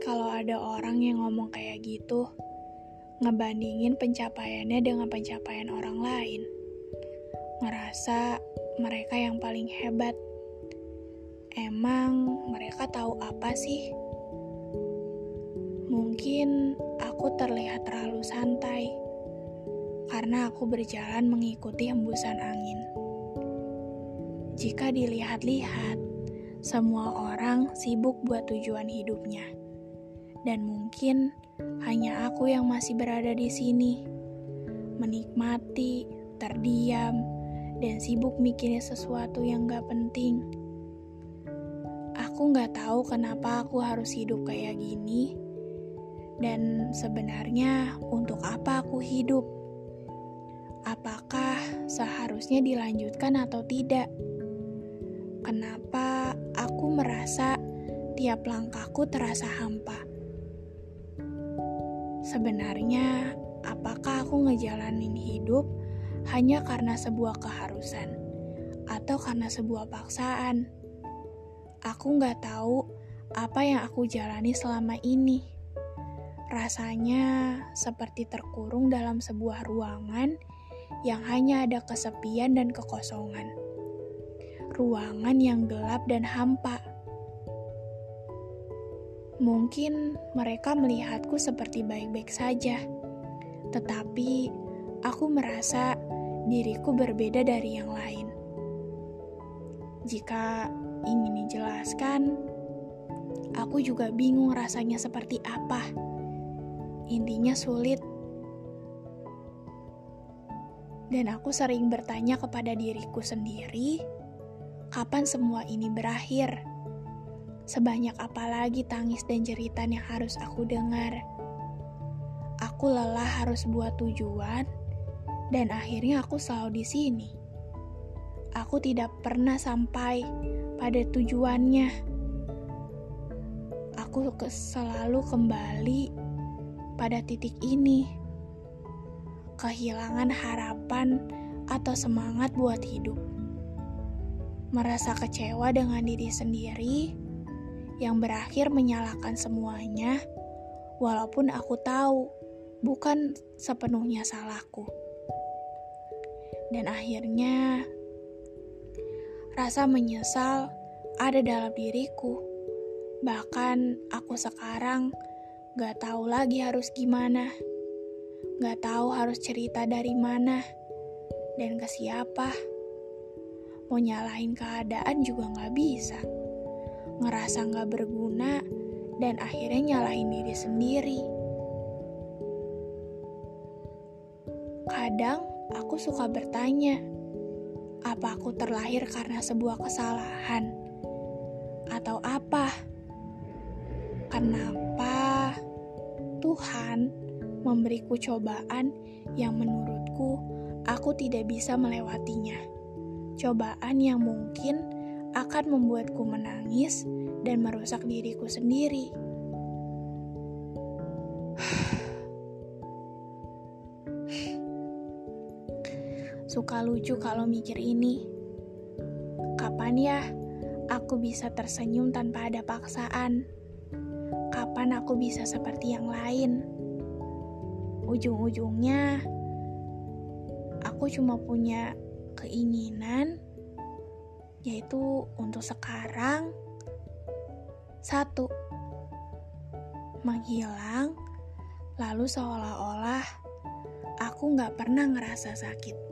kalau ada orang yang ngomong kayak gitu, ngebandingin pencapaiannya dengan pencapaian orang lain. Ngerasa mereka yang paling hebat. Emang mereka tahu apa sih? Mungkin aku terlihat terlalu santai karena aku berjalan mengikuti hembusan angin. Jika dilihat-lihat, semua orang sibuk buat tujuan hidupnya, dan mungkin hanya aku yang masih berada di sini, menikmati, terdiam, dan sibuk mikirin sesuatu yang gak penting. Aku gak tahu kenapa aku harus hidup kayak gini, dan sebenarnya untuk apa aku hidup. Apakah seharusnya dilanjutkan atau tidak? Kenapa aku merasa tiap langkahku terasa hampa? Sebenarnya, apakah aku ngejalanin hidup hanya karena sebuah keharusan atau karena sebuah paksaan? Aku nggak tahu apa yang aku jalani selama ini. Rasanya seperti terkurung dalam sebuah ruangan yang hanya ada kesepian dan kekosongan ruangan yang gelap dan hampa. Mungkin mereka melihatku seperti baik-baik saja, tetapi aku merasa diriku berbeda dari yang lain. Jika ingin dijelaskan, aku juga bingung rasanya seperti apa. Intinya sulit, dan aku sering bertanya kepada diriku sendiri kapan semua ini berakhir? Sebanyak apa lagi tangis dan jeritan yang harus aku dengar? Aku lelah harus buat tujuan, dan akhirnya aku selalu di sini. Aku tidak pernah sampai pada tujuannya. Aku selalu kembali pada titik ini. Kehilangan harapan atau semangat buat hidup merasa kecewa dengan diri sendiri yang berakhir menyalahkan semuanya, walaupun aku tahu bukan sepenuhnya salahku. Dan akhirnya, rasa menyesal ada dalam diriku. Bahkan aku sekarang gak tahu lagi harus gimana. Gak tahu harus cerita dari mana dan ke siapa mau nyalahin keadaan juga nggak bisa. Ngerasa nggak berguna dan akhirnya nyalahin diri sendiri. Kadang aku suka bertanya, apa aku terlahir karena sebuah kesalahan? Atau apa? Kenapa Tuhan memberiku cobaan yang menurutku aku tidak bisa melewatinya? cobaan yang mungkin akan membuatku menangis dan merusak diriku sendiri. Suka lucu kalau mikir ini. Kapan ya aku bisa tersenyum tanpa ada paksaan? Kapan aku bisa seperti yang lain? Ujung-ujungnya, aku cuma punya keinginan yaitu untuk sekarang satu menghilang lalu seolah-olah aku nggak pernah ngerasa sakit